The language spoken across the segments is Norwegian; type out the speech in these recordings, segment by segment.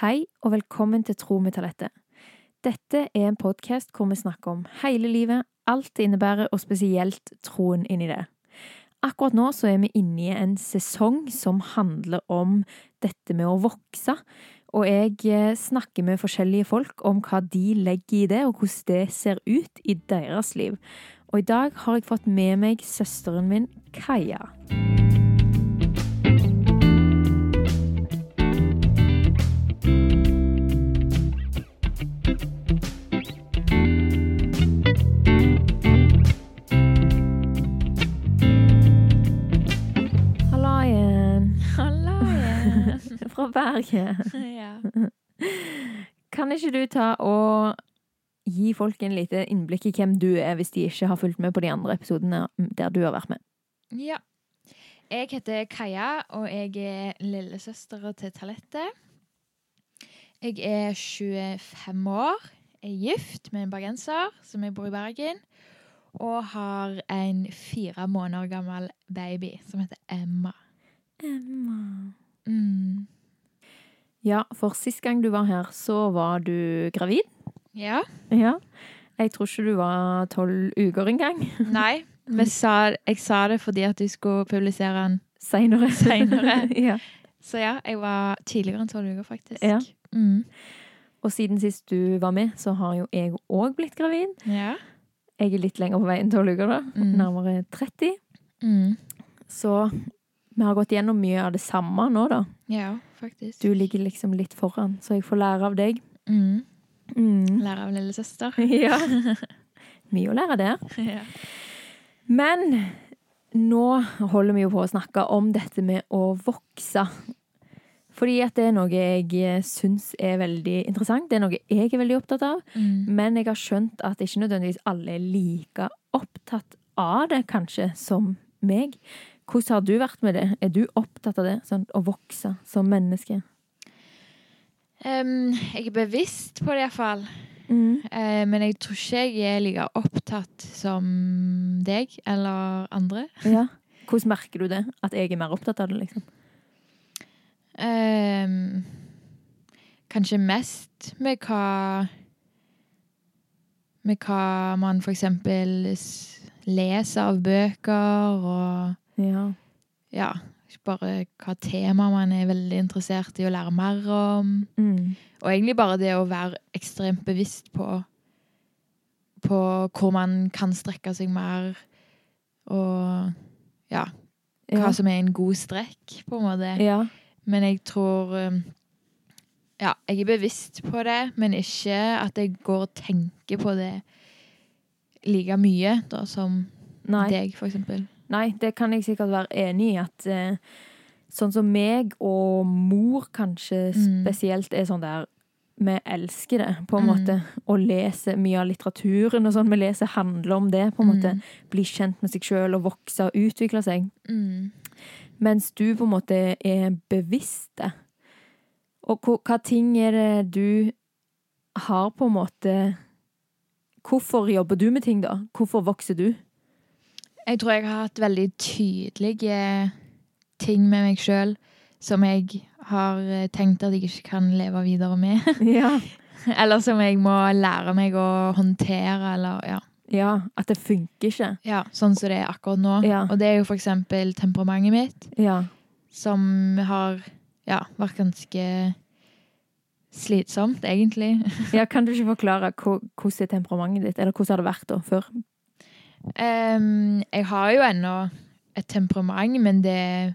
Hei og velkommen til Tro med talentet. Dette er en podkast hvor vi snakker om hele livet, alt det innebærer, og spesielt troen inni det. Akkurat nå så er vi inne i en sesong som handler om dette med å vokse, og jeg eh, snakker med forskjellige folk om hva de legger i det, og hvordan det ser ut i deres liv. Og i dag har jeg fått med meg søsteren min, Kaja. Fra Bergen. ja. Kan ikke du ta og gi folk en lite innblikk i hvem du er, hvis de ikke har fulgt med på de andre episodene der du har vært med? ja. Jeg heter Kaja, og jeg er lillesøstera til Talette. Jeg er 25 år, er gift med en bergenser som jeg bor i Bergen, og har en fire måneder gammel baby som heter Emma. Emma. Mm. Ja, for sist gang du var her, så var du gravid. Ja. Ja. Jeg tror ikke du var tolv uker engang. Nei, men sa, jeg sa det fordi at du skulle publisere den. Seinere. Ja. Så ja, jeg var tidligere enn tolv uker, faktisk. Ja. Mm. Og siden sist du var med, så har jo jeg òg blitt gravid. Ja. Jeg er litt lenger på vei enn tolv uker, da. Mm. Nærmere 30. Mm. Så vi har gått gjennom mye av det samme nå, da. Ja, faktisk. Du ligger liksom litt foran, så jeg får lære av deg. Mm. Mm. Lære av lillesøster. Ja. Mye å lære der. ja. Men nå holder vi jo på å snakke om dette med å vokse. Fordi at det er noe jeg syns er veldig interessant. Det er noe jeg er veldig opptatt av. Mm. Men jeg har skjønt at ikke nødvendigvis alle er like opptatt av det, kanskje, som meg. Hvordan har du vært med det? Er du opptatt av det? Sånn å vokse som menneske? Um, jeg er bevisst på det, iallfall. Mm. Uh, men jeg tror ikke jeg er like opptatt som deg eller andre. Ja. Hvordan merker du det? At jeg er mer opptatt av det, liksom? Um, kanskje mest med hva Med hva man for eksempel leser av bøker, og Ja. ja, bare hva tema man er veldig interessert i å lære mer om. Mm. Og egentlig bare det å være ekstremt bevisst på på hvor man kan strekke seg mer, og ja, hva Ja. som er en god strekk, på en måte. ja. Men jeg tror um, Ja, jeg er bevisst på det, men ikke at jeg går og tenker på det like mye da, som Nei. deg, for eksempel. Nei, det kan jeg sikkert være enig i. At eh, sånn som meg og mor kanskje Mm. spesielt er sånn der Vi elsker det, på en Mm. måte. Å lese mye av litteraturen og sånn vi leser, handler om det. på en måte. Bli kjent med seg sjøl og vokse og utvikle seg. Mm. Mens du på en måte er bevisst det. Og hva, hva ting er det du har på en måte Hvorfor jobber du med ting, da? Hvorfor vokser du? Jeg tror jeg har hatt veldig tydelige ting med meg sjøl som jeg har eh, tenkt at jeg ikke kan leve videre med. Ja. eller som jeg må lære meg å håndtere, eller ja. ja at det funker ikke. ja sånn som det er akkurat nå. Ja. Og det er jo for eksempel temperamentet mitt. Ja. som har ja, vært ganske slitsomt, egentlig. Ja, kan du ikke forklare hvordan er temperamentet ditt, eller hvordan har det vært da, før? Em, jeg har jo ennå et temperament, men det er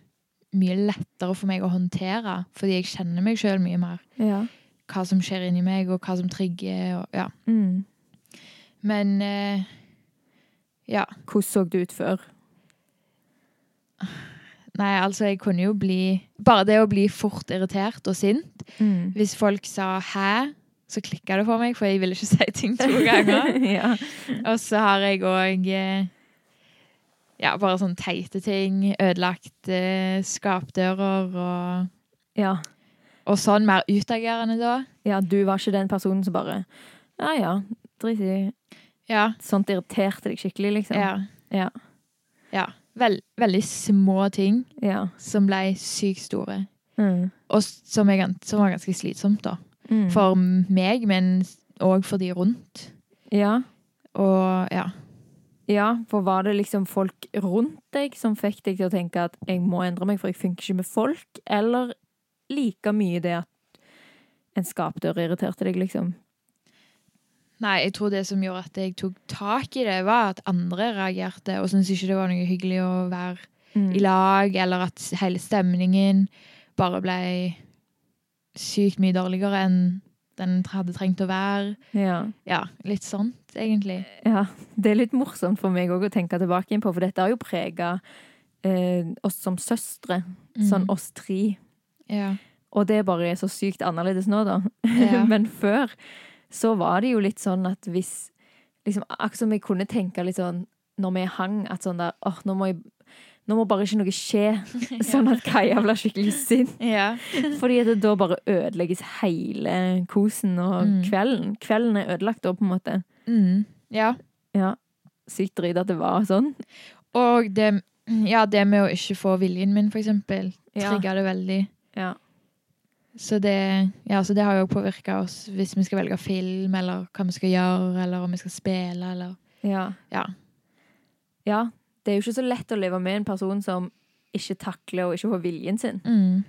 mye lettere for meg å håndtere, fordi jeg kjenner meg sjøl mye mer. Ja. Hva som skjer inni meg, og hva som trigger. Og, ja. Mm. Men uh, ja. Hvordan så det ut før? Nei, altså, jeg kunne jo bli Bare det å bli fort irritert og sint. Mm. Hvis folk sa 'hæ', så klikka det for meg, for jeg ville ikke si ting to ganger. ja. Og så har jeg òg ja, bare sånne teite ting. Ødelagt eh, skapdører og, ja. og sånn. Mer utagerende da. Ja, du var ikke den personen som bare Ja ja, drit i Ja. Sånt irriterte deg skikkelig, liksom? Ja. Ja. ja. Vel, veldig små ting Ja. som ble sykt store. Mm. og som, er, som var ganske slitsomt, da. Mm. For meg, men òg for de rundt. Ja. Og ja. ja, for var det liksom folk rundt deg som fikk deg til å tenke at jeg må endre meg, for jeg funker ikke med folk, eller like mye det at en skapdør irriterte deg, liksom? Nei, jeg tror det som gjorde at jeg tok tak i det, var at andre reagerte og syntes ikke det var noe hyggelig å være Mm. i lag, eller at hele stemningen bare ble sykt mye dårligere enn den hadde trengt å være. Ja. Ja, litt sånt, egentlig. ja. Det er litt morsomt for meg òg å tenke tilbake på, for dette har jo prega eh, oss som søstre. Sånn Mhm. oss tre. Ja. Og det bare er så sykt annerledes nå, da. Ja. Men før så var det jo litt sånn at hvis liksom, Akkurat som jeg kunne tenke litt sånn når vi hang, at sånn der åh, nå må jeg nå må bare ikke noe skje, sånn at Kaja blir skikkelig sint. ja. Fordi det da bare ødelegges hele kosen og Mm. kvelden. Kvelden er ødelagt da, på en måte. Mm. ja. Ja. Sykt drit at det var sånn. Og det, ja, det med å ikke få viljen min, for eksempel, Ja. det veldig. Ja. Så det, ja, så det har jo påvirka oss hvis vi skal velge film, eller hva vi skal gjøre, eller om vi skal spille, eller Ja. Ja. ja. Det er jo ikke så lett å leve med en person som ikke takler og ikke får viljen sin. Mm.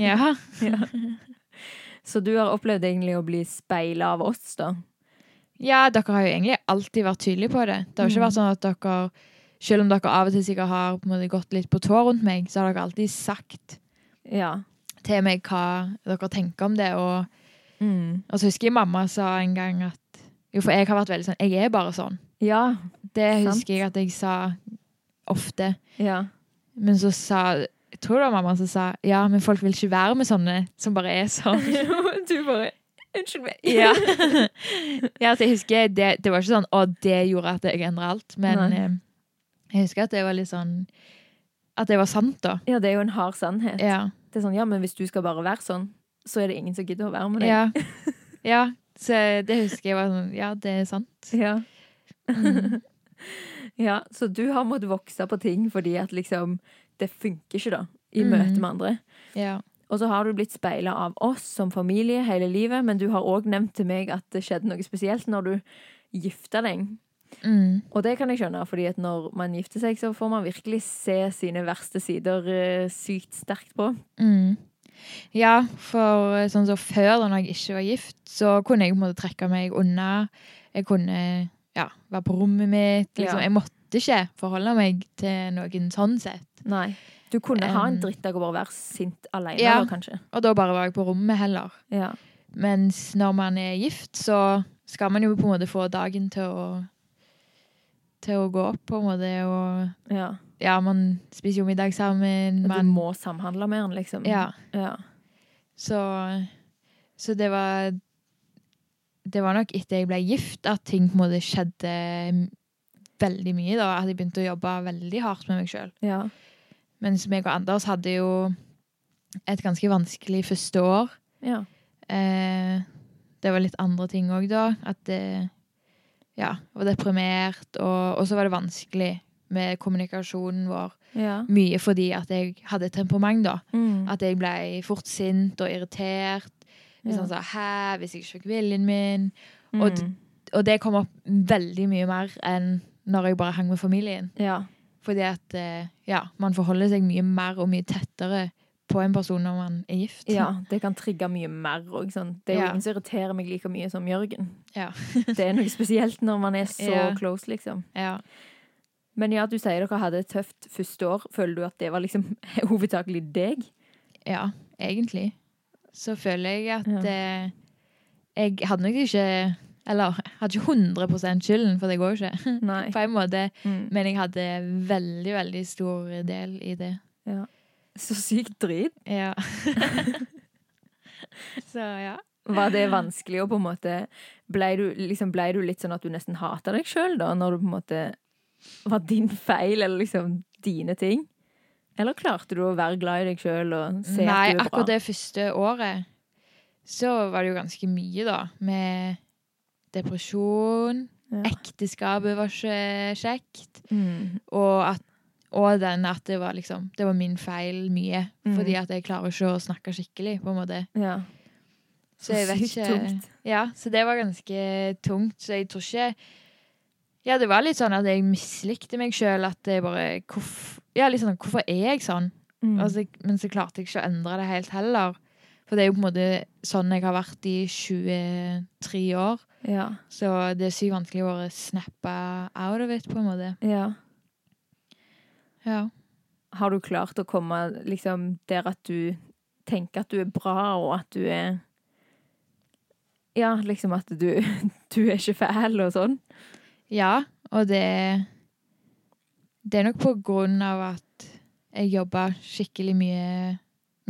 Ja. Så du har opplevd egentlig å bli speila av oss, da? ja, dere har jo egentlig alltid vært tydelige på det. Det har ikke Mm. vært sånn at dere selv om dere av og til sikkert har måte gått litt på tå rundt meg, så har dere alltid sagt Ja. til meg hva dere tenker om det. Og, Mm. og så husker jeg mamma sa en gang at Jo, for jeg har vært veldig sånn Jeg er bare sånn. Ja. Det Sant. husker jeg at jeg sa ofte. Ja. Men så sa Jeg tror det var mamma som sa ja, men folk vil ikke være med sånne som bare er sånn. du bare Unnskyld meg. Ja. ja, så jeg husker det, det var ikke sånn å, det gjorde at jeg endra alt. Men eh, jeg husker at det var litt sånn At det var sant, da. Ja, det er jo en hard sannhet. Ja. Det er sånn, ja, men hvis du skal bare være sånn, så er det ingen som gidder å være med deg. Ja. ja. Så det husker jeg var sånn Ja, det er sant. Ja. Mm. Ja, så du har måttet vokse på ting fordi at liksom Det funker ikke, da, i Mm. møte med andre. Ja. Og så har du blitt speila av oss som familie hele livet, men du har òg nevnt til meg at det skjedde noe spesielt når du gifta deg. Mm. Og det kan jeg skjønne, fordi at når man gifter seg, så får man virkelig se sine verste sider eh, sykt sterkt på. Mm. Ja, for eh, sånn som før, da jeg ikke var gift, så kunne jeg på en måte trekke meg unna. Jeg kunne ja, være på rommet mitt. Liksom. Ja. Jeg måtte ikke forholde meg til noen sånn sett. Nei. Du kunne ha en Um, drittdag og bare være sint alene, ja. eller, kanskje. Og da bare var jeg på rommet heller. Ja. Mens når man er gift, så skal man jo på en måte få dagen til å til å gå opp, på en måte. Og ja. ja, man spiser jo middag sammen. Og du Man, må samhandle med han, liksom. ja, ja. så, så det var Det var nok etter jeg ble gift at ting på en måte skjedde veldig mye. da, At jeg begynte å jobbe veldig hardt med meg sjøl. Ja. Mens meg og Anders hadde jo et ganske vanskelig første år. ja. Eh, det var litt andre ting òg, da. At det Ja, var deprimert, og, og så var det vanskelig med kommunikasjonen vår. ja. Mye fordi at jeg hadde et temperament, da. Mm. At jeg ble fort sint og irritert. Hvis han sa 'hæ', hvis jeg ikke fikk viljen min. og Mm. Og det kom opp veldig mye mer enn når jeg bare hang med familien. Ja. Fordi at eh, ja, man forholder seg mye mer og mye tettere på en person når man er gift. ja. Det kan trigge mye mer òg. Sånn. Det er jo Ja. ingen som irriterer meg like mye som Jørgen. Ja. Det er noe spesielt når man er så Ja. close, liksom. ja. Men ja, du sier dere hadde et tøft første år. Føler du at det var liksom hovedsakelig deg? Ja, egentlig. Så føler jeg at Ja. eh, jeg hadde nok ikke Eller hadde ikke 100% skylden, for det går jo ikke. Nei. På en måte. Mm. Men jeg hadde veldig, veldig stor del i det. Så sykt drit. Ja. Så ja. Var det vanskelig å på en måte Ble du, liksom, ble du litt sånn at du nesten hata deg sjøl, da? Når det på en måte var din feil, eller liksom dine ting? Eller klarte du å være glad i deg sjøl og se Nei, at du er bra? akkurat det første året så var det jo ganske mye, da. Med depresjon. Ja. Ekteskapet var ikke kjekt. Mm. Og, at, Og den at det var liksom Det var min feil mye. Mm. Fordi at jeg klarer ikke å snakke skikkelig, på en måte. Ja. Så jeg vet ikke tungt. Ja, så det var ganske tungt. Så jeg tror ikke Ja, det var litt sånn at jeg mislikte meg sjøl. At jeg bare hvorf, Ja, litt sånn Hvorfor er jeg sånn? Mm. Altså, men så klarte jeg ikke å endre det helt heller. For det er jo på en måte sånn jeg har vært i 23 år. ja. Så det er sykt vanskelig å snappe out of it, på en måte. ja. Ja. Har du klart å komme liksom der at du tenker at du er bra, og at du er Ja, liksom at du, du er ikke fæl og sånn? Ja, og det Det er nok på grunn av at jeg jobba skikkelig mye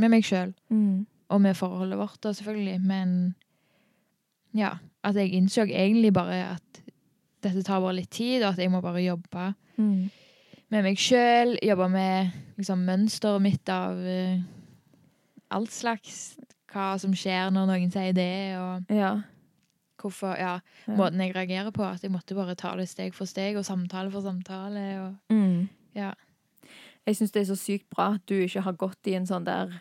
med meg sjøl. Mm. Og med forholdet vårt, da, selvfølgelig. Men ja, at jeg innså egentlig bare at dette tar bare litt tid, og at jeg må bare jobbe Mm. med meg sjøl. Jobbe med liksom, mønsteret mitt av uh, alt slags. Hva som skjer når noen sier det, og Ja. Hvorfor Ja, måten jeg reagerer på. At jeg måtte bare ta det steg for steg, og samtale for samtale. Og, Mm. ja. Jeg syns det er så sykt bra at du ikke har gått i en sånn der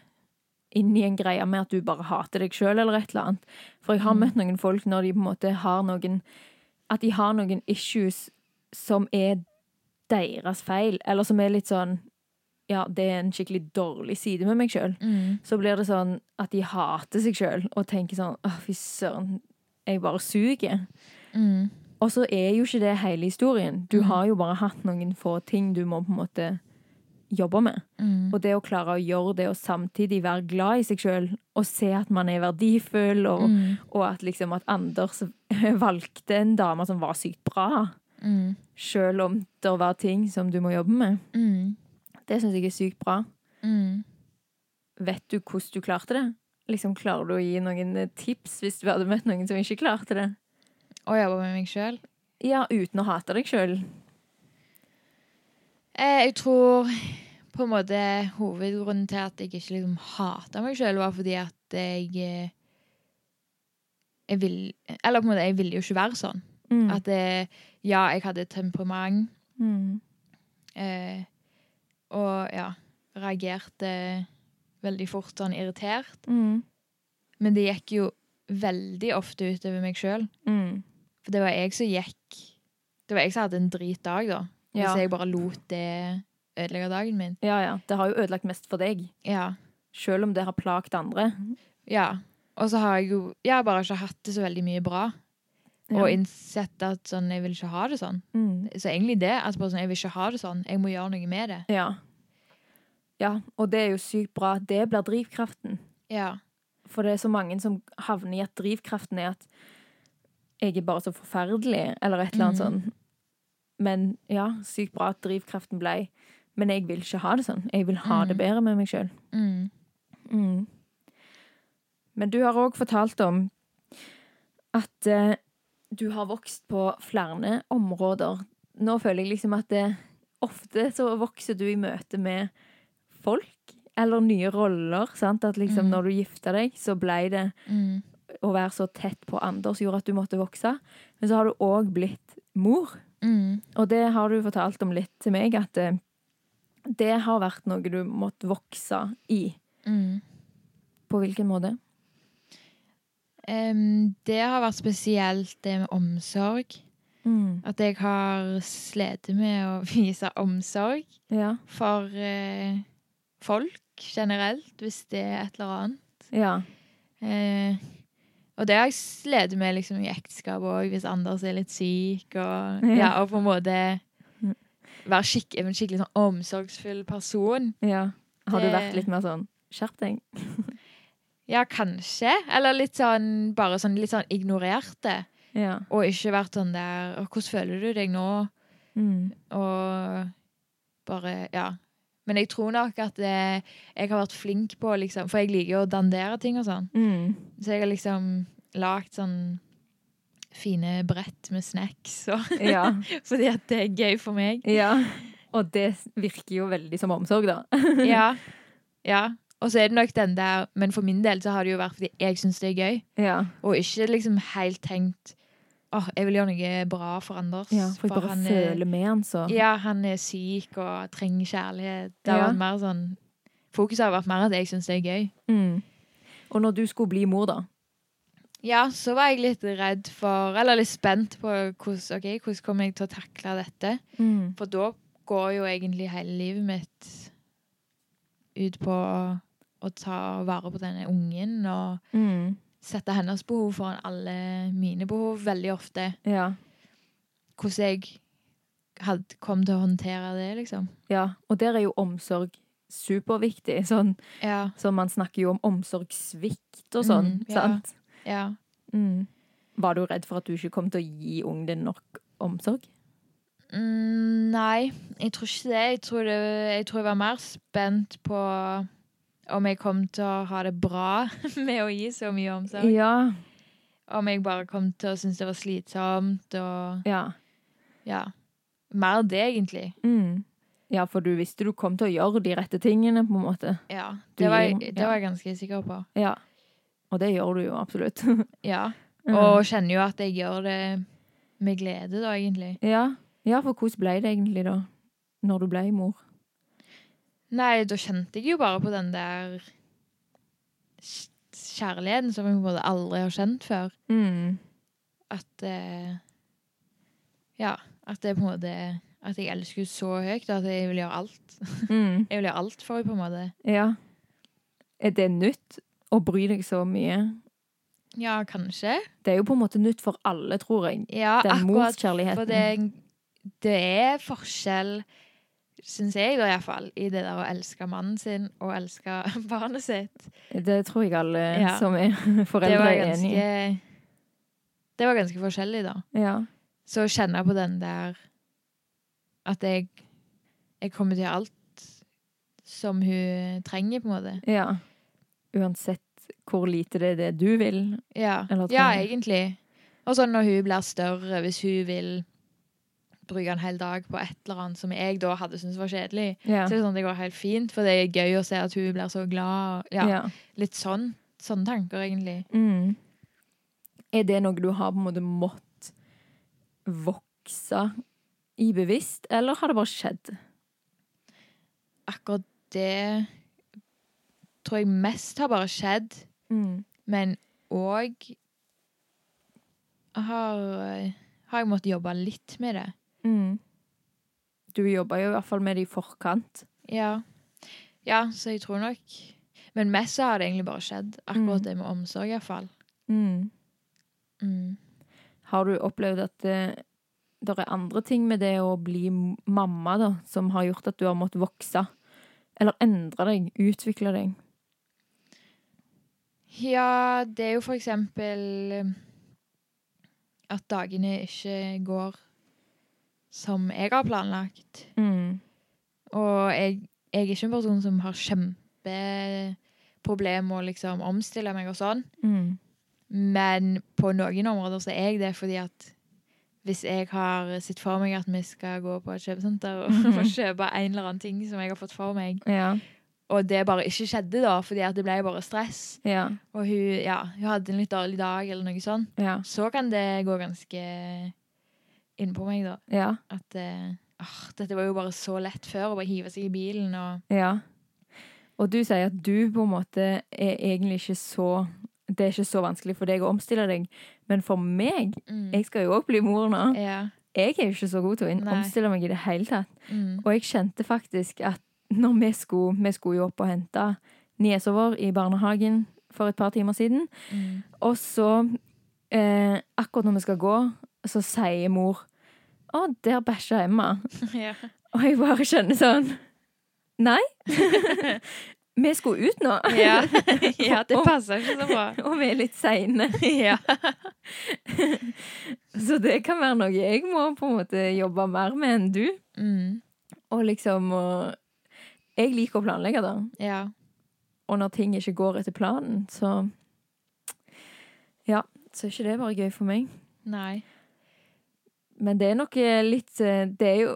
inn i en greie med at du bare hater deg sjøl eller et eller annet. For jeg har Mm. møtt noen folk når de på en måte har noen At de har noen issues som er deres feil, eller som er litt sånn Ja, det er en skikkelig dårlig side med meg sjøl. Mm. Så blir det sånn at de hater seg sjøl og tenker sånn Å, fy søren, jeg bare suger. Mm. Og så er jo ikke det hele historien. Du Mm. har jo bare hatt noen få ting du må på en måte jobbe med. Mm. Og det å klare å gjøre det og samtidig være glad i seg sjøl og se at man er verdifull, og, Mm. og at liksom at Anders valgte en dame som var sykt bra, Mm. sjøl om det var ting som du må jobbe med, Mm. det syns jeg er sykt bra. Mm. Vet du hvordan du klarte det? Liksom Klarer du å gi noen eh, tips hvis du hadde møtt noen som ikke klarte det? Å jobbe med meg sjøl. Ja, uten å hate deg sjøl. Eh, jeg tror på en måte hovedgrunnen til at jeg ikke liksom hata meg sjøl, var fordi at jeg eh, Jeg vil Eller på en måte, jeg ville jo ikke være sånn. Mm. At eh, ja, jeg hadde temperament, Mm. eh, og ja, reagerte veldig fort sånn irritert. Mm. Men det gikk jo veldig ofte utover meg sjøl. Mm. For det var jeg som gikk Det var jeg som hadde en dritdag, da. Hvis Ja. jeg bare lot det ødelegge dagen min. ja, ja. Det har jo ødelagt mest for deg, Ja. sjøl om det har plagt andre. ja. Og så har jeg jo jeg har bare ikke hatt det så veldig mye bra. Ja. Og innsett at sånn, jeg vil ikke ha det sånn. Mm. Så egentlig det. At bare sånn, jeg vil ikke ha det sånn. Jeg må gjøre noe med det. Ja. Ja. Og det er jo sykt bra. Det blir drivkraften. Ja. For det er så mange som havner i at drivkraften er at jeg er bare så forferdelig, eller et eller annet mm. sånn. Men ja, sykt bra at drivkraften blei. Men jeg vil ikke ha det sånn. Jeg vil ha det Mhm. bedre med meg sjøl. Mm. Mm. Men du har òg fortalt om at eh, du har vokst på flere områder. Nå føler jeg liksom at det, ofte så vokser du i møte med folk, eller nye roller. sant? At liksom Mm. når du gifta deg, så ble det Mm. å være så tett på Anders gjorde at du måtte vokse. Men så har du òg blitt mor. Mm. Og det har du fortalt om litt til meg, at det, det har vært noe du måtte vokse i. Mm. På hvilken måte? Um, det har vært spesielt det med omsorg. Mm. At jeg har slitt med å vise omsorg Ja. for eh, folk generelt, hvis det er et eller annet. Ja. Eh, og det har jeg slitt med liksom, i ekteskap òg, hvis Anders er litt syk. Og, Ja. og på en måte Mm. være skik en skikkelig sånn omsorgsfull person. ja. Har du vært litt mer sånn skjerp deg? Ja, kanskje. Eller litt sånn bare sånn, litt sånn ignorert det. Ja. Og ikke vært sånn der 'Hvordan føler du deg nå?' Mm. Og bare Ja. Men jeg tror nok at eh, jeg har vært flink på liksom For jeg liker jo å dandere ting og sånn. Mm. Så jeg har liksom lagd sånn fine brett med snacks. Og, Ja. fordi at det er gøy for meg. ja. Og det virker jo veldig som omsorg, da. Ja. ja. Og så er det nok den der Men for min del så har det jo vært fordi jeg syns det er gøy. Ja. Og ikke liksom helt tenkt åh, jeg vil gjøre noe bra for Anders. Ja, for jeg bare han er, føler med han, så. Ja, han er syk og trenger kjærlighet. Det har Ja. vært mer sånn Fokuset har vært mer at jeg syns det er gøy. Mm. Og når du skulle bli mor, da? Ja, så var jeg litt redd for Eller litt spent på hvordan, okay, hvordan kommer jeg til å takle dette. Mm. For da går jo egentlig hele livet mitt ut på å, å ta vare på denne ungen og Mm. Sette hennes behov foran alle mine behov veldig ofte. Ja. Hvordan jeg hadde, kom til å håndtere det, liksom. ja. Og der er jo omsorg superviktig. Sånn, Ja. så man snakker jo om omsorgssvikt og sånn, Mm, ja. sant? ja. Mm. Var du redd for at du ikke kom til å gi ungen din nok omsorg? Mm, nei, jeg tror ikke det. Jeg tror, det. jeg tror jeg var mer spent på om jeg kom til å ha det bra med å gi så mye omsorg. Ja. Om jeg bare kom til å synes det var slitsomt og Ja. ja. Mer det, egentlig. Mm. Ja, for du visste du kom til å gjøre de rette tingene, på en måte. Ja. Det var, jeg- det var jeg ganske sikker på. Ja. Og det gjør du jo absolutt. Ja. Mm. Og kjenner jo at jeg gjør det med glede, da, egentlig. ja. ja, for hvordan ble det egentlig da, når du ble mor? Nei, da kjente jeg jo bare på den der kjærligheten som jeg på en måte aldri har kjent før. Mm. At eh, Ja, at det på en måte At jeg elsker henne så høyt at jeg vil gjøre alt. Mm. Jeg vil gjøre alt for henne, på en måte. Ja. Er det nytt å bry deg så mye? Ja, kanskje. Det er jo på en måte nytt for alle, tror jeg. Ja, Den morskjærligheten. For det, det er forskjell, syns jeg da iallfall, i det der å elske mannen sin og elske barnet sitt. Det tror jeg alle Ja. som er foreldre er enig i. Det var ganske forskjellig, da. Ja. Så å kjenne på den der At jeg, jeg kommer til alt som hun trenger, på en måte. ja. Uansett hvor lite det er det du vil. Ja, ja egentlig. Og sånn når hun blir større, hvis hun vil bruke en hel dag på et eller annet som jeg da hadde syntes var kjedelig, Ja. så det sånn det går helt fint, for det er gøy å se at hun blir så glad. Og, ja, ja. Litt sånn. Sånne tanker, egentlig. Mm. Er det noe du har på en måte mått vokse i bevisst, eller har det bare skjedd? Akkurat det tror jeg mest har bare skjedd, Mm. men òg har, har jeg måttet jobbe litt med det. Mm. Du jobba jo i hvert fall med det i forkant. Ja. ja, så jeg tror nok Men mest så har det egentlig bare skjedd. Akkurat Mm. det med omsorg, iallfall. Mm. Mm. Har du opplevd at det, det er andre ting med det å bli mamma da, som har gjort at du har måttet vokse? Eller endre deg, utvikle deg? Ja, det er jo for eksempel eh, at dagene ikke går som jeg har planlagt. Mm. Og jeg, jeg er ikke en person som har kjempeproblemer med å liksom omstille meg og sånn. Mm. Men på noen områder så er jeg det fordi at hvis jeg har sett for meg at vi skal gå på et kjøpesenter og Mhm. kjøpe en eller annen ting som jeg har fått for meg, Ja. og det bare ikke skjedde da, fordi at det ble bare stress, Ja. og hun, ja, hun hadde en litt dårlig dag eller noe sånt, Ja. så kan det gå ganske inn på meg da. Ja. At uh, dette var jo bare så lett før, å bare hive seg i bilen og ja. Og du sier at du på en måte er egentlig ikke så Det er ikke så vanskelig for deg å omstille deg, men for meg mm. Jeg skal jo òg bli mor nå. Ja. Jeg er jo ikke så god til å omstille meg i det hele tatt. Mm. Og jeg kjente faktisk at når vi skulle, vi skulle jo opp og hente niesa vår i barnehagen for et par timer siden, Mm. og så eh, Akkurat når vi skal gå, så sier mor Å, der bæsja Emma. ja. Og jeg bare skjønner sånn Nei. vi skulle ut nå. ja. ja, det passer ikke så bra. Og vi er litt seine. ja. Så det kan være noe jeg må på en måte jobbe mer med enn du. Mm. Og liksom og Jeg liker å planlegge, da. ja. Og når ting ikke går etter planen, så Ja, så er ikke det bare gøy for meg. Nei. Men det er nok eh, litt eh, Det er jo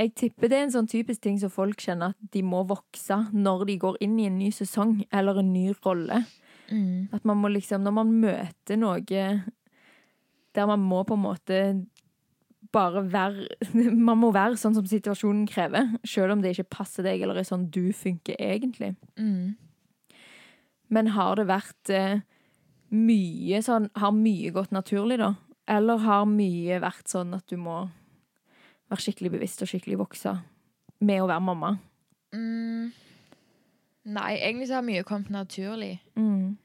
Jeg tipper det er en sånn typisk ting som folk kjenner at de må vokse når de går inn i en ny sesong eller en ny rolle. Mm. At man må liksom Når man møter noe Der man må på en måte bare være Man må være sånn som situasjonen krever, selv om det ikke passer deg, eller er sånn du funker egentlig. Mm. Men har det vært eh, mye sånn Har mye gått naturlig, da? Eller har mye vært sånn at du må være skikkelig bevisst og skikkelig vokse med å være mamma? Mm. Nei, egentlig så har mye kommet naturlig. Mm.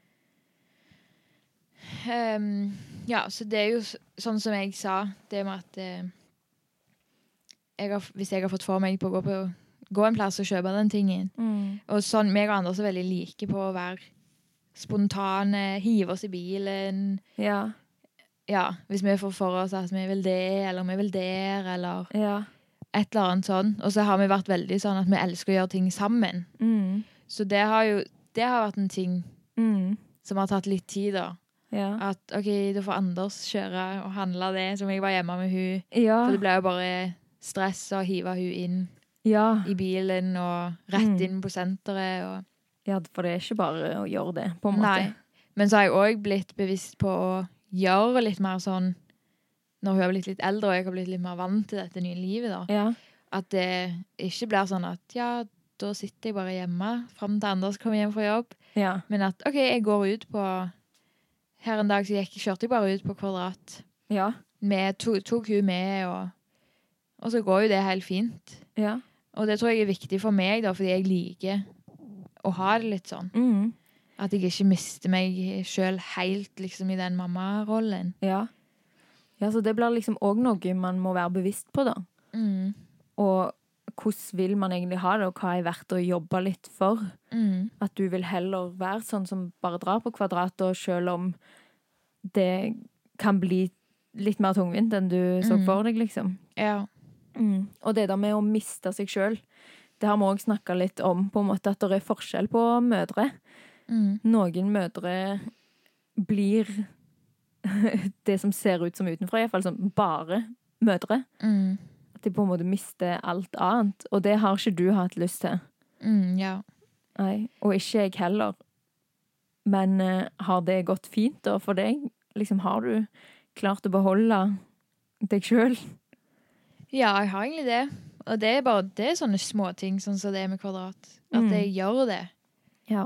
Um, ja, så det er jo sånn som jeg sa, det med at eh, jeg har, Hvis jeg har fått for meg på å gå, på, gå en plass og kjøpe den tingen Mm. Og sånn, meg og andre er veldig like på å være spontane, hive oss i bilen. Ja. Ja, hvis vi får for oss at vi vil det, eller vi vil der, eller Ja. et eller annet sånn. Og så har vi vært veldig sånn at vi elsker å gjøre ting sammen. Mm. Så det har jo det har vært en ting Mm. som har tatt litt tid, da. Ja. At OK, da får Anders kjøre og handle det, som jeg var hjemme med hun. Ja. For det ble jo bare stress å hive hun inn ja. i bilen og rett Mm. inn på senteret. Og Ja, for det er ikke bare å gjøre det, på en måte. Nei. Men så har jeg òg blitt bevisst på å gjøre litt mer sånn når hun har blitt litt eldre og jeg har blitt litt mer vant til dette nye livet. da. Ja. At det ikke blir sånn at ja, da sitter jeg bare hjemme fram til Anders kommer hjem fra jobb. Ja. Men at OK, jeg går ut på Her en dag så gikk, kjørte jeg bare ut på Kvadrat. Ja. Med, to, tok hun med, og, og så går jo det helt fint. Ja. Og det tror jeg er viktig for meg, da, fordi jeg liker å ha det litt sånn. Mm. At jeg ikke mister meg sjøl helt liksom, i den mammarollen. Ja. ja. Så det blir liksom òg noe man må være bevisst på, da. Mm. Og hvordan vil man egentlig ha det, og hva er verdt å jobbe litt for? Mm. At du vil heller være sånn som bare drar på kvadrat, og selv om det kan bli litt mer tungvint enn du så Mm. for deg, liksom. Ja. Mm. Og det der med å miste seg sjøl, det har vi òg snakka litt om, på en måte at det er forskjell på mødre. Mm. Noen mødre blir det som ser ut som utenfra, iallfall som bare mødre. Mm. At de på en måte mister alt annet. Og det har ikke du hatt lyst til. Mm. ja. Nei, og ikke jeg heller. Men uh, har det gått fint da for deg? Liksom, har du klart å beholde deg sjøl? Ja, jeg har egentlig det. Og det er bare det er sånne småting, sånn som det er med kvadrat. At Mm. jeg gjør det. Ja.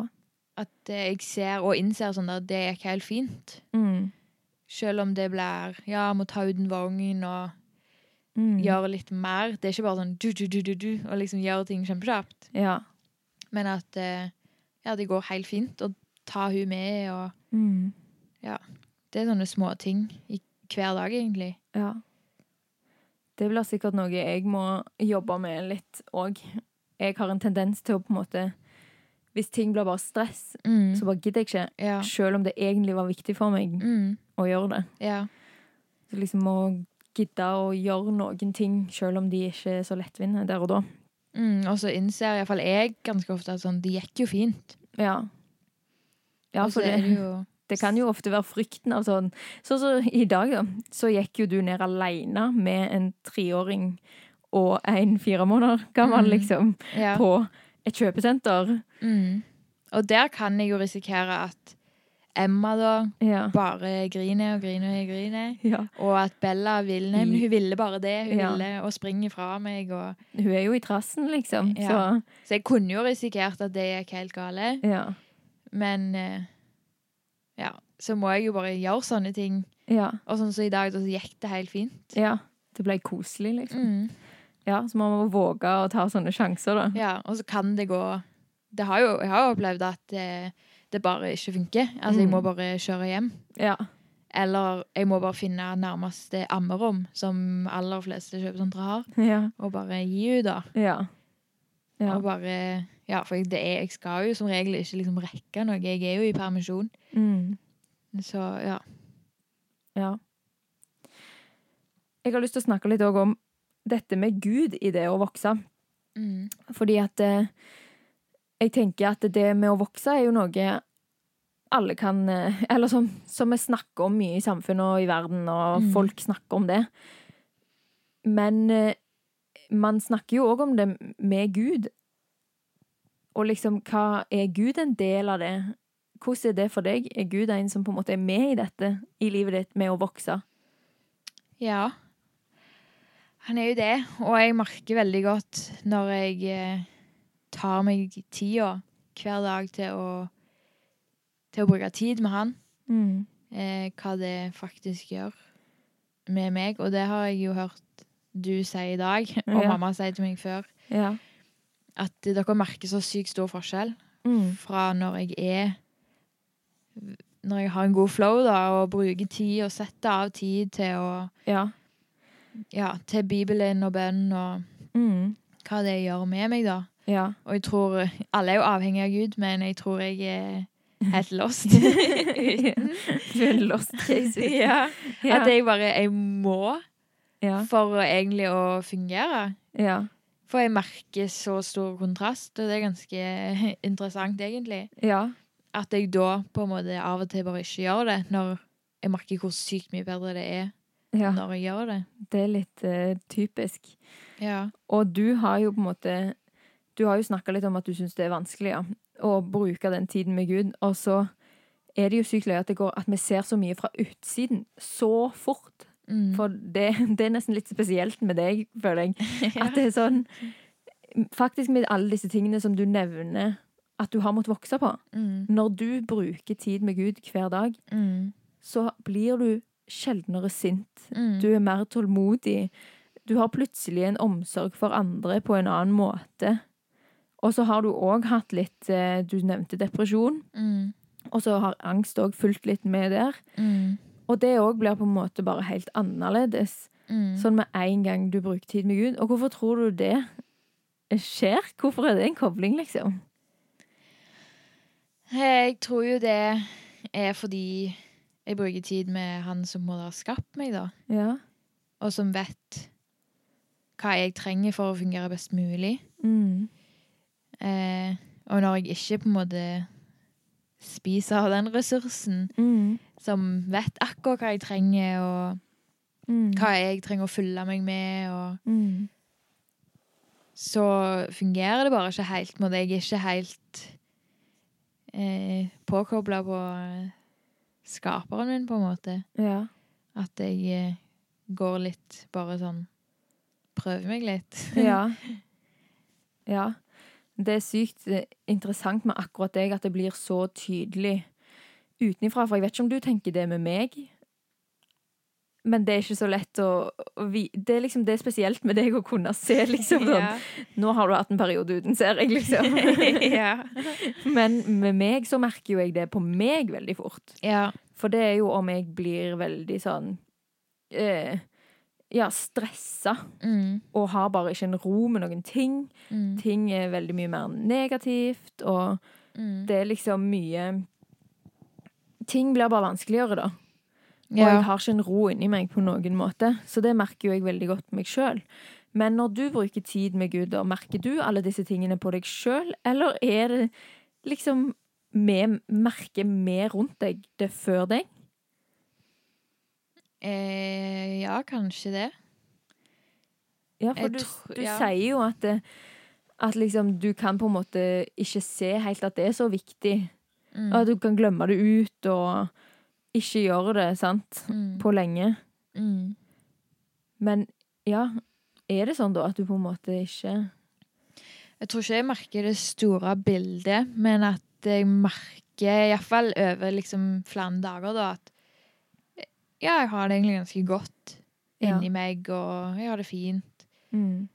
At jeg ser og innser sånn at det gikk helt fint. Mm. Selv om det blir ja, må ta ut en vogn og Mm. gjøre litt mer. Det er ikke bare sånn du, du, du, du, du, og liksom gjøre ting kjempekjapt. Ja. Men at eh, ja, det går helt fint å ta hun med, og Mm. det er sånne småting i hver dag, egentlig. ja. Det blir sikkert noe jeg må jobbe med litt òg. Jeg har en tendens til å på en måte Hvis ting blir bare stress, Mm. så bare gidder jeg ikke. Ja. Selv om det egentlig var viktig for meg Mm. å gjøre det. Ja. Så liksom å gidde å gjøre noen ting, selv om de ikke er så lettvinte der og da. Mm. Og så innser iallfall jeg ganske ofte at sånn, det gikk jo fint. Ja. Ja, for det, det jo det kan jo ofte være frykten av sånn Sånn som i dag, da. Så gikk jo du ned aleine med en treåring og en fire måneder gammel, Mm. liksom, ja. på et kjøpesenter. Mm. Og der kan jeg jo risikere at Emma da Ja. bare griner og griner og griner. ja. Og at Bella vil Nei, men hun ville bare det. Hun Ja. ville og springer fra meg. Og, Hun er jo i trassen, liksom. Så så jeg kunne jo risikert at det gikk helt gale. ja. Men eh, ja, så må jeg jo bare gjøre sånne ting. Ja. Og sånn som i dag, da gikk det helt fint. ja. Det ble koselig, liksom. Mm. Ja, Så man må våge å ta sånne sjanser, da. Ja, og så kan det gå det har jo, Jeg har jo opplevd at det, det bare ikke funker. Altså, jeg Mm. må bare kjøre hjem. Ja. Eller jeg må bare finne nærmeste ammerom, som aller fleste kjøpesentre har, Ja. og bare gi ut, da. Ja. Ja. Og bare Ja, for jeg, det er, jeg skal jo som regel ikke liksom rekke noe. Jeg er jo i permisjon. Mm. Så ja. Ja. Jeg har lyst til å snakke litt om dette med Gud i det å vokse. Mm. Fordi at eh, jeg tenker at det med å vokse er jo noe alle kan eh, Eller som, som vi snakker om mye i samfunnet og i verden, og Mm. folk snakker om det. Men eh, man snakker jo òg om det med Gud. Og liksom, hva er Gud en del av det? Hvordan er det for deg? Er Gud en som på en måte er med i dette, i livet ditt, med å vokse? Ja. Han er jo det, og jeg merker veldig godt når jeg eh, tar meg tida hver dag til å, til å bruke tid med han, Mm. eh, hva det faktisk gjør med meg. Og det har jeg jo hørt du si i dag, og Ja. mamma si til meg før, Ja. at dere merker så sykt stor forskjell Mm. fra når jeg er Når jeg har en god flow, da, og bruker tid og setter av tid til å Ja. Ja, til Bibelen og bønn og Mm. hva det gjør med meg, da. Ja. Og jeg tror Alle er jo avhengig av Gud, men jeg tror jeg er helt lost. Er lost case. ja. At jeg bare Jeg må Ja. for egentlig å fungere. Ja. For jeg merker så stor kontrast, og det er ganske interessant, egentlig. Ja. At jeg da på en måte av og til bare ikke gjør det, når jeg merker hvor sykt mye bedre det er ja. når jeg gjør det. Det er litt uh, typisk. Ja. Og du har jo på en måte Du har jo snakka litt om at du syns det er vanskelig ja, å bruke den tiden med Gud. Og så er det jo sykt løye at, det går- at vi ser så mye fra utsiden så fort. Mm. For det, det er nesten litt spesielt med deg, føler jeg. At det er sånn Faktisk med alle disse tingene som du nevner at du har måttet vokse på. Mm. Når du bruker tid med Gud hver dag, Mm. så blir du sjeldnere sint. Mm. Du er mer tålmodig. Du har plutselig en omsorg for andre på en annen måte. Og så har du òg hatt litt eh, Du nevnte depresjon. Mm. Og så har angst òg fulgt litt med der. Mm. Og det òg blir på en måte bare helt annerledes. Mm. Sånn med en gang du bruker tid med Gud. Og hvorfor tror du det skjer? Hvorfor er det en kobling, liksom? Jeg tror jo det er fordi jeg bruker tid med han som må ha skapt meg, da. Ja. Og som vet hva jeg trenger for å fungere best mulig. Mm. Eh, og når jeg ikke på en måte spiser av den ressursen, Mm. som vet akkurat hva jeg trenger, og Mm. hva jeg trenger å fylle meg med, og Mm. så fungerer det bare ikke helt. Jeg er ikke helt eh, påkobla på skaperen min, på en måte. Ja. At jeg eh, går litt bare sånn Prøver meg litt. Ja. ja. Det er sykt eh, interessant med akkurat deg at det blir så tydelig utenifra. For jeg vet ikke om du tenker det med meg, men det er ikke så lett å, å vi, Det er liksom det er spesielt med deg å kunne se, liksom. Sånn. Ja. Nå har du hatt en periode uten, ser liksom. ja. Men med meg så merker jo jeg det på meg veldig fort. ja. For det er jo om jeg blir veldig sånn eh, Ja, stressa. Mm. Og har bare ikke en ro med noen ting. Mm. Ting er veldig mye mer negativt, og Mm. det er liksom mye Ting blir bare vanskeligere, da. Og Ja. jeg har ikke en ro inni meg på noen måte. Så det merker jo jeg veldig godt på meg sjøl. Men når du bruker tid med Gud, da, merker du alle disse tingene på deg sjøl, eller er det liksom vi merker vi rundt deg det før deg? Eh, ja, kanskje det. Ja, for du, du ja. sier jo at, det, at liksom du kan på en måte ikke se helt at det er så viktig. Mm. At du kan glemme det ut og ikke gjøre det, sant, Mm. på lenge. Mm. Men ja, er det sånn da at du på en måte ikke Jeg tror ikke jeg merker det store bildet, men at jeg merker, iallfall over liksom flere dager, da, at ja, jeg har det egentlig ganske godt Ja. inni meg, og jeg har det fint. mm,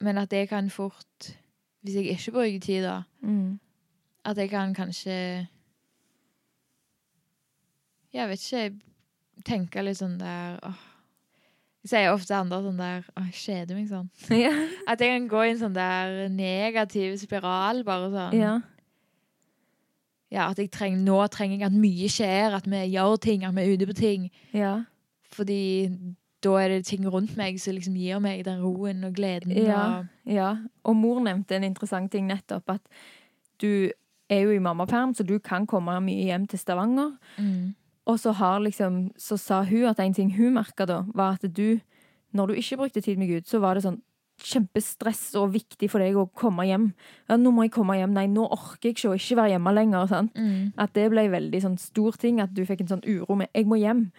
Men at det kan fort, hvis jeg ikke bruker tid, da, mm, at jeg kan kanskje Jeg vet ikke, Jeg tenker litt sånn der åh. Jeg sier ofte andre sånn der Åh, jeg kjeder meg sånn. ja, At jeg kan gå i en sånn der negativ spiral, bare sånn. ja, Ja, at jeg trenger, nå trenger jeg at mye skjer, at vi gjør ting, at vi er ute på ting. ja, Fordi da er det ting rundt meg som liksom gir meg den roen og gleden. Ja. Og, ja. Og mor nevnte en interessant ting nettopp, at du er jo i mammaperm, så du kan komme mye hjem til Stavanger. mm, Og så, har liksom, så sa hun at en ting hun merka da, var at du, når du ikke brukte tid med Gud, så var det sånn kjempestress og viktig for deg å komme hjem. Ja, nå må jeg komme hjem. Nei, nå orker jeg ikke å ikke være hjemme lenger. Mm, At det ble en veldig sånn stor ting, at du fikk en sånn uro med 'jeg må hjem'.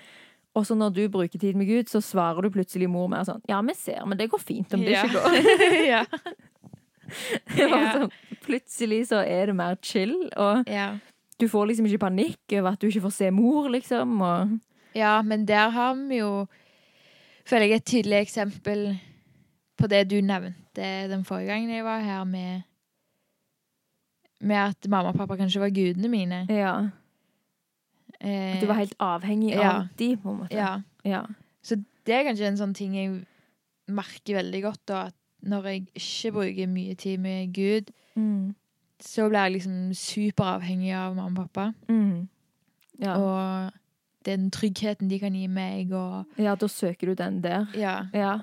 Og så når du bruker tid med Gud, så svarer du plutselig mor mer sånn Ja, vi ser, men det går fint om det Ja. ikke går. ja. Det var sånn, plutselig så er det mer chill, og ja. Du får liksom ikke panikk over at du ikke får se mor, liksom. Og Ja, men der har vi jo Føler jeg et tydelig eksempel på det du nevnte den forrige gangen jeg var her, med Med at mamma og pappa kanskje var gudene mine. ja, Eh, at du var helt avhengig ja. av de, på en måte. ja. Ja. Så det er kanskje en sånn ting jeg merker veldig godt, da, at når jeg ikke bruker mye tid med Gud, Mm. Så blir jeg liksom superavhengig av mamma og pappa. Mm. Ja. Og den tryggheten de kan gi meg, og ja, da søker du den der. Ja. Ja.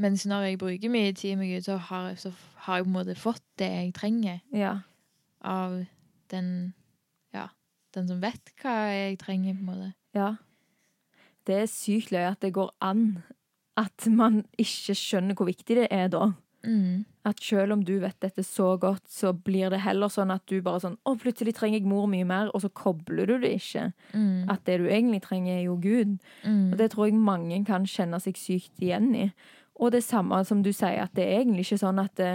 Mens når jeg bruker mye tid med Gud, så har, jeg, så har jeg på en måte fått det jeg trenger Ja. av den Ja, den som vet hva jeg trenger, på en måte. ja. Det er sykt løye at det går an at man ikke skjønner hvor viktig det er da. Mm. At selv om du vet dette så godt, så blir det heller sånn at du bare sånn Å, plutselig trenger jeg mor mye mer, og så kobler du det ikke. Mm. At det du egentlig trenger, er jo Gud. Mm. Og det tror jeg mange kan kjenne seg sykt igjen i. Og det samme som du sier, at det er egentlig ikke sånn at det,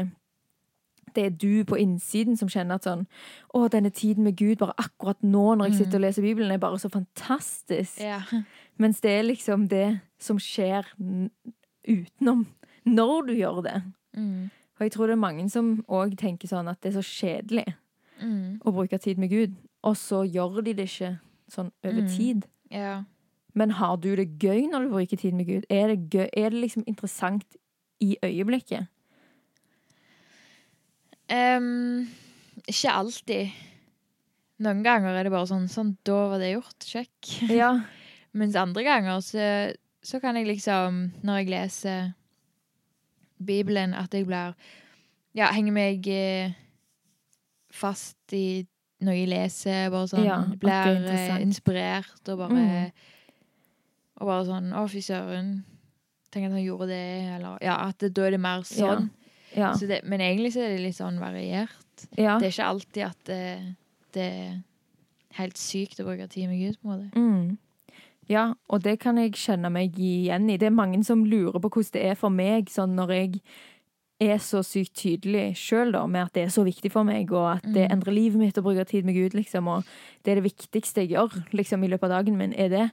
det er du på innsiden som kjenner at sånn Å, denne tiden med Gud, bare akkurat nå når jeg sitter og leser Bibelen, er bare så fantastisk. Ja. Mens det er liksom det som skjer utenom når du gjør det. Mm. Og jeg tror det er mange som òg tenker sånn at det er så kjedelig Mm. å bruke tid med Gud, og så gjør de det ikke sånn over Mm. tid. ja. Men har du det gøy når du bruker tid med Gud? Er det, gøy, er det liksom interessant i øyeblikket? Um, ikke alltid. Noen ganger er det bare sånn Sånn, da var det gjort. Sjekk. Ja. Mens andre ganger så, så kan jeg liksom, når jeg leser Bibelen, at jeg blir Ja, henger meg eh, fast i når jeg leser, bare sånn Ja, Blir eh, inspirert og bare Mm. Og bare sånn Å, fy søren. Tenk at han gjorde det, eller Ja, at det, da er det mer sånn. Ja. Så det, men egentlig så er det litt sånn variert. ja. Det er ikke alltid at det, det er helt sykt å bruke tid med Gud, på en måte. Mm. Ja, og det kan jeg kjenne meg igjen i. Det er mange som lurer på hvordan det er for meg, sånn når jeg er så sykt tydelig sjøl, da, med at det er så viktig for meg, og at det Mm. endrer livet mitt å bruke tid med Gud, liksom, og det er det viktigste jeg gjør, liksom, i løpet av dagen min, er det.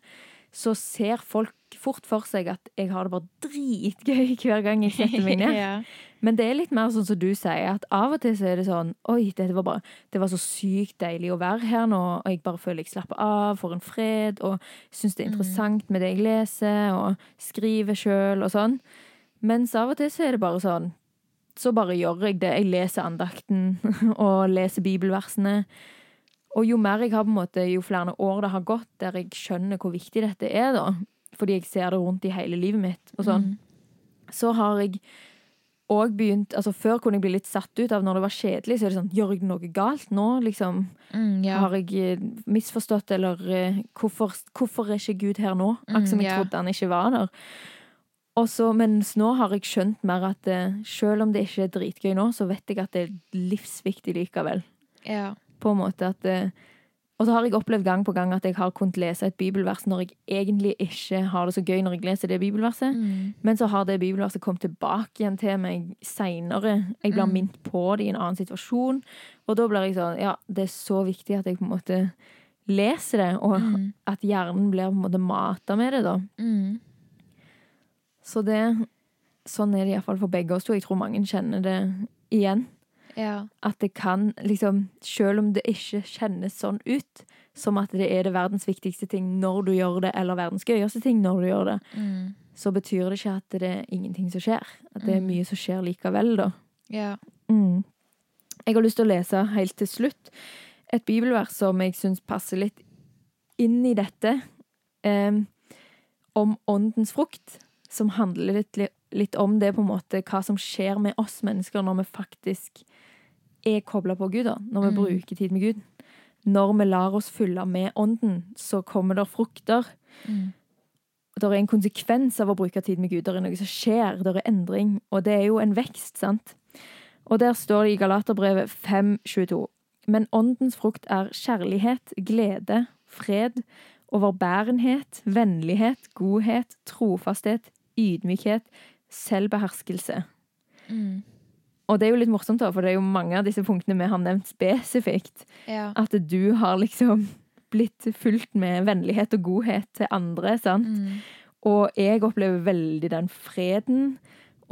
Så ser folk fort for seg at jeg har det bare dritgøy hver gang jeg setter meg ned. ja. Men det er litt mer sånn som du sier, at av og til så er det sånn Oi, dette var bare Det var så sykt deilig å være her nå, og jeg bare føler jeg slapper av, får en fred, og syns det er interessant med det jeg leser, og skriver sjøl og sånn. Mens av og til så er det bare sånn Så bare gjør jeg det. Jeg leser andakten og leser bibelversene. Og jo mer jeg har på en måte, jo flere år det har gått der jeg skjønner hvor viktig dette er, da, fordi jeg ser det rundt i hele livet mitt, og sånn, Mm. så har jeg òg begynt altså Før kunne jeg bli litt satt ut av når det var kjedelig. Så er det sånn Gjør jeg noe galt nå? Liksom, Mm, ja. Har jeg eh, misforstått, eller eh, hvorfor, hvorfor er ikke Gud her nå? Akkurat som Mm, jeg yeah. trodde han ikke var der. Og så, mens nå har jeg skjønt mer at eh, selv om det ikke er dritgøy nå, så vet jeg at det er livsviktig likevel. ja. På en måte at eh, Og så har jeg opplevd gang på gang at jeg har kunnet lese et bibelvers når jeg egentlig ikke har det så gøy når jeg leser det bibelverset. Mm. Men så har det bibelverset kommet tilbake igjen til meg seinere. Jeg blir Mm. minnet på det i en annen situasjon. Og da blir jeg sånn Ja, det er så viktig at jeg på en måte leser det, og Mm. at hjernen blir på en måte mata med det, da. Mm. Så det Sånn er det iallfall for begge oss to. Jeg tror mange kjenner det igjen. Ja. At det kan liksom Selv om det ikke kjennes sånn ut, som at det er det verdens viktigste ting når du gjør det, eller verdens gøyeste ting når du gjør det, Mm. så betyr det ikke at det er ingenting som skjer. At det er Mm. mye som skjer likevel, da. Ja. Mm. Jeg har lyst til å lese helt til slutt et bibelvers som jeg syns passer litt inn i dette, um, om åndens frukt, som handler litt, litt om det, på en måte, hva som skjer med oss mennesker når vi faktisk er kobla på Gud, da, når vi Mm. bruker tid med Gud. Når vi lar oss fylle med ånden, så kommer det frukter. Mm. Det er en konsekvens av å bruke tid med Gud. Det er noe som skjer, det er endring. Og det er jo en vekst, sant? Og der står det i Galaterbrevet 5.22. Men åndens frukt er kjærlighet, glede, fred, overbærenhet, vennlighet, godhet, trofasthet, ydmykhet, selvbeherskelse. Mm. Og det er jo litt morsomt, da, for det er jo mange av disse punktene vi har nevnt spesifikt. Ja. At du har liksom blitt fulgt med vennlighet og godhet til andre, sant? Mm. Og jeg opplever veldig den freden.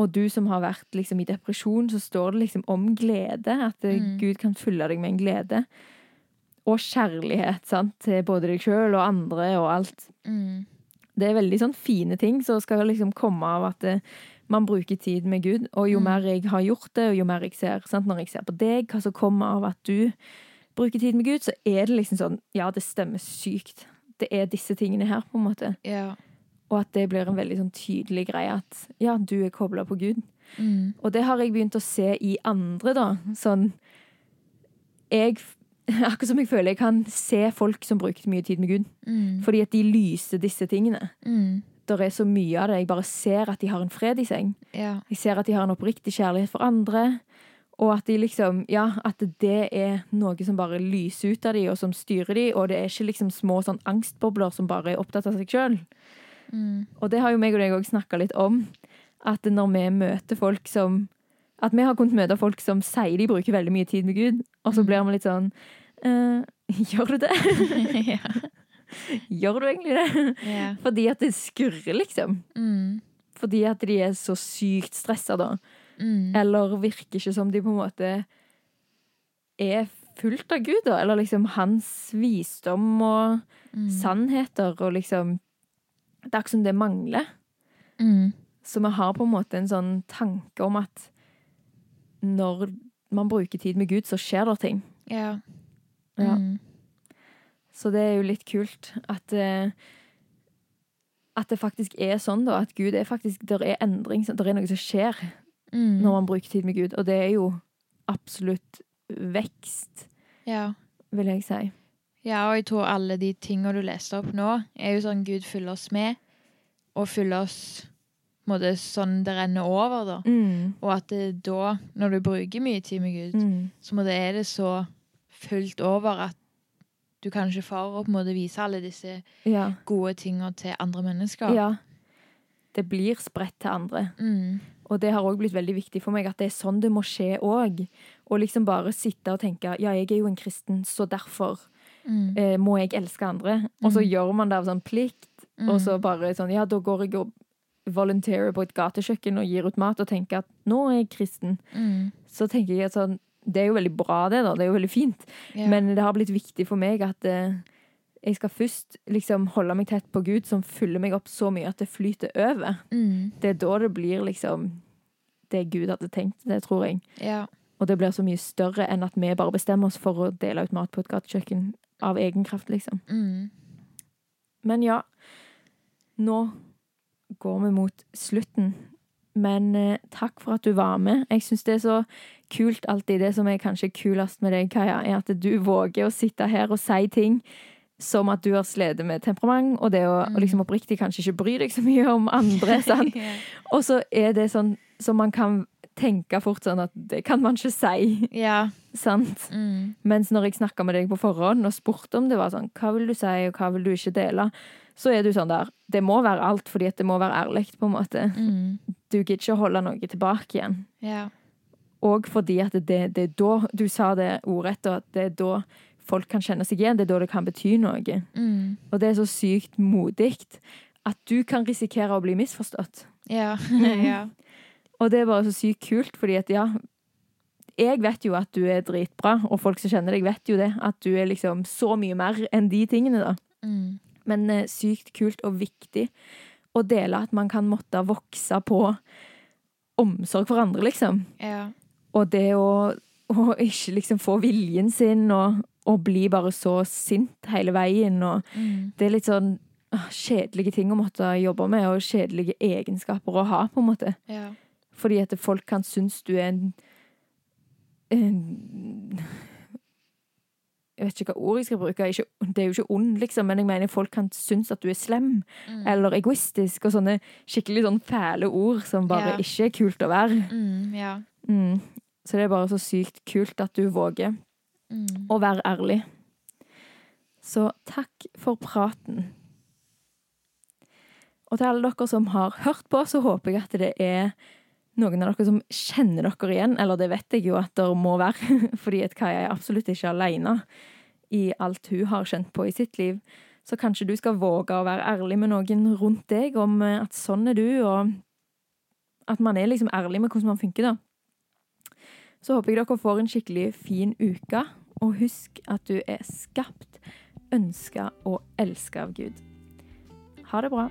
Og du som har vært liksom i depresjon, så står det liksom om glede. At Mm. Gud kan fylle deg med en glede. Og kjærlighet sant? til både deg sjøl og andre og alt. Mm. Det er veldig sånn fine ting som skal liksom komme av at eh, man bruker tid med Gud. Og jo Mm. mer jeg har gjort det, og jo mer jeg ser sant? Når jeg ser på deg, hva som kommer av at du bruker tid med Gud, så er det liksom sånn Ja, det stemmer sykt. Det er disse tingene her, på en måte. Ja. Og at det blir en veldig sånn tydelig greie at ja, du er kobla på Gud. Mm. Og det har jeg begynt å se i andre, da. Sånn Jeg Akkurat som jeg føler jeg kan se folk som bruker mye tid med Gud. Mm. Fordi at de lyser disse tingene. Mm. Det er så mye av det. Jeg bare ser at de har en fred i seg. Ja. Jeg ser at de har en oppriktig kjærlighet for andre. Og at de liksom Ja, at det er noe som bare lyser ut av de, og som styrer de, og det er ikke liksom små sånn angstbobler som bare er opptatt av seg sjøl. Mm. Og det har jo meg og deg òg snakka litt om. At når vi møter folk som At vi har kunnet møte folk som sier de bruker veldig mye tid med Gud, og så Mm. blir vi litt sånn eh, Gjør du det? ja. Gjør du egentlig det? Yeah. Fordi at det skurrer, liksom. Mm. Fordi at de er så sykt stressa, da. Mm. Eller virker ikke som de på en måte er fullt av Gud, da. Eller liksom hans visdom og Mm. sannheter, og liksom Det er akkurat som det mangler. Mm. Så vi har på en måte en sånn tanke om at når man bruker tid med Gud, så skjer det ting. Ja. Ja. Mm. Så det er jo litt kult at eh, At det faktisk er sånn, da. At Gud er faktisk Det er endring. Det er noe som skjer Mm. når man bruker tid med Gud. Og det er jo absolutt vekst, Ja. vil jeg si. ja, og jeg tror alle de tingene du leste opp nå, er jo sånn Gud fyller oss med, og fyller oss måte sånn det renner over, da. Mm. Og at det da, når du bruker mye tid med Gud, Mm. så må det, er det så fullt over at du kan ikke for å på en måte vise alle disse Ja. gode tingene til andre mennesker. ja. Det blir spredt til andre. Mm. Og det har òg blitt veldig viktig for meg at det er sånn det må skje òg. Og liksom bare sitte og tenke ja, jeg er jo en kristen, så derfor Mm. eh, må jeg elske andre. Og så Mm. gjør man det av sånn plikt, Mm. og så bare sånn ja, da går jeg og volunteerer på et gatekjøkken og gir ut mat og tenker at nå er jeg kristen. Mm. Så tenker jeg at sånn Det er jo veldig bra, det, da. Det er jo veldig fint. Ja. Men det har blitt viktig for meg at eh, jeg skal først liksom holde meg tett på Gud, som fyller meg opp så mye at det flyter over. mm. Det er da det blir liksom det Gud hadde tenkt, det tror jeg. ja. Og det blir så mye større enn at vi bare bestemmer oss for å dele ut mat på et gatekjøkken av egen kraft, liksom. Mm. Men ja, nå går vi mot slutten. Men eh, takk for at du var med. Jeg syns det er så kult alltid. Det som er kanskje kulest med deg, Kaja, er at du våger å sitte her og si ting som at du har slitt med temperament, og det å Mm. og liksom oppriktig kanskje ikke bry deg så mye om andre. ja. Og så er det sånn som man kan tenke fort sånn at det kan man ikke si. ja. Sant? Mm. Mens når jeg snakka med deg på forhånd og spurte om det var sånn, hva vil du si, og hva vil du ikke dele, så er du sånn der Det må være alt, fordi det må være ærlig, på en måte. Mm. Du gidder ikke å holde noe tilbake igjen. ja. Og fordi at det, det er da Du sa det ordrett, og at det er da folk kan kjenne seg igjen. Det er da det kan bety noe. Mm. Og det er så sykt modig at du kan risikere å bli misforstått. ja. Ja. Og det er bare så sykt kult, fordi at ja Jeg vet jo at du er dritbra, og folk som kjenner deg, vet jo det. At du er liksom så mye mer enn de tingene, da. Mm. Men eh, sykt kult og viktig å dele at man kan måtte vokse på omsorg for andre, liksom. ja. Og det å, å ikke liksom få viljen sin, og, og bli bare så sint hele veien, og Mm. det er litt sånn ah, kjedelige ting å måtte jobbe med, og kjedelige egenskaper å ha, på en måte. ja. Fordi at folk kan synes du er en, en Jeg vet ikke hva ord jeg skal bruke. Ikke, det er jo ikke ond, liksom, men jeg mener folk kan synes at du er slem Mm. eller egoistisk, og sånne skikkelig sånn fæle ord som bare Ja. ikke er kult å være. Mm. ja. Mm. Så det er bare så sykt kult at du våger Mm. å være ærlig. Så takk for praten. Og til alle dere som har hørt på, så håper jeg at det er noen av dere som kjenner dere igjen. Eller det vet jeg jo at det må være, fordi at Kaja er absolutt ikke alene i alt hun har kjent på i sitt liv. Så kanskje du skal våge å være ærlig med noen rundt deg om at sånn er du, og at man er liksom ærlig med hvordan man funker, da. Så håper jeg dere får en skikkelig fin uke, og husk at du er skapt, ønska og elska av Gud. Ha det bra.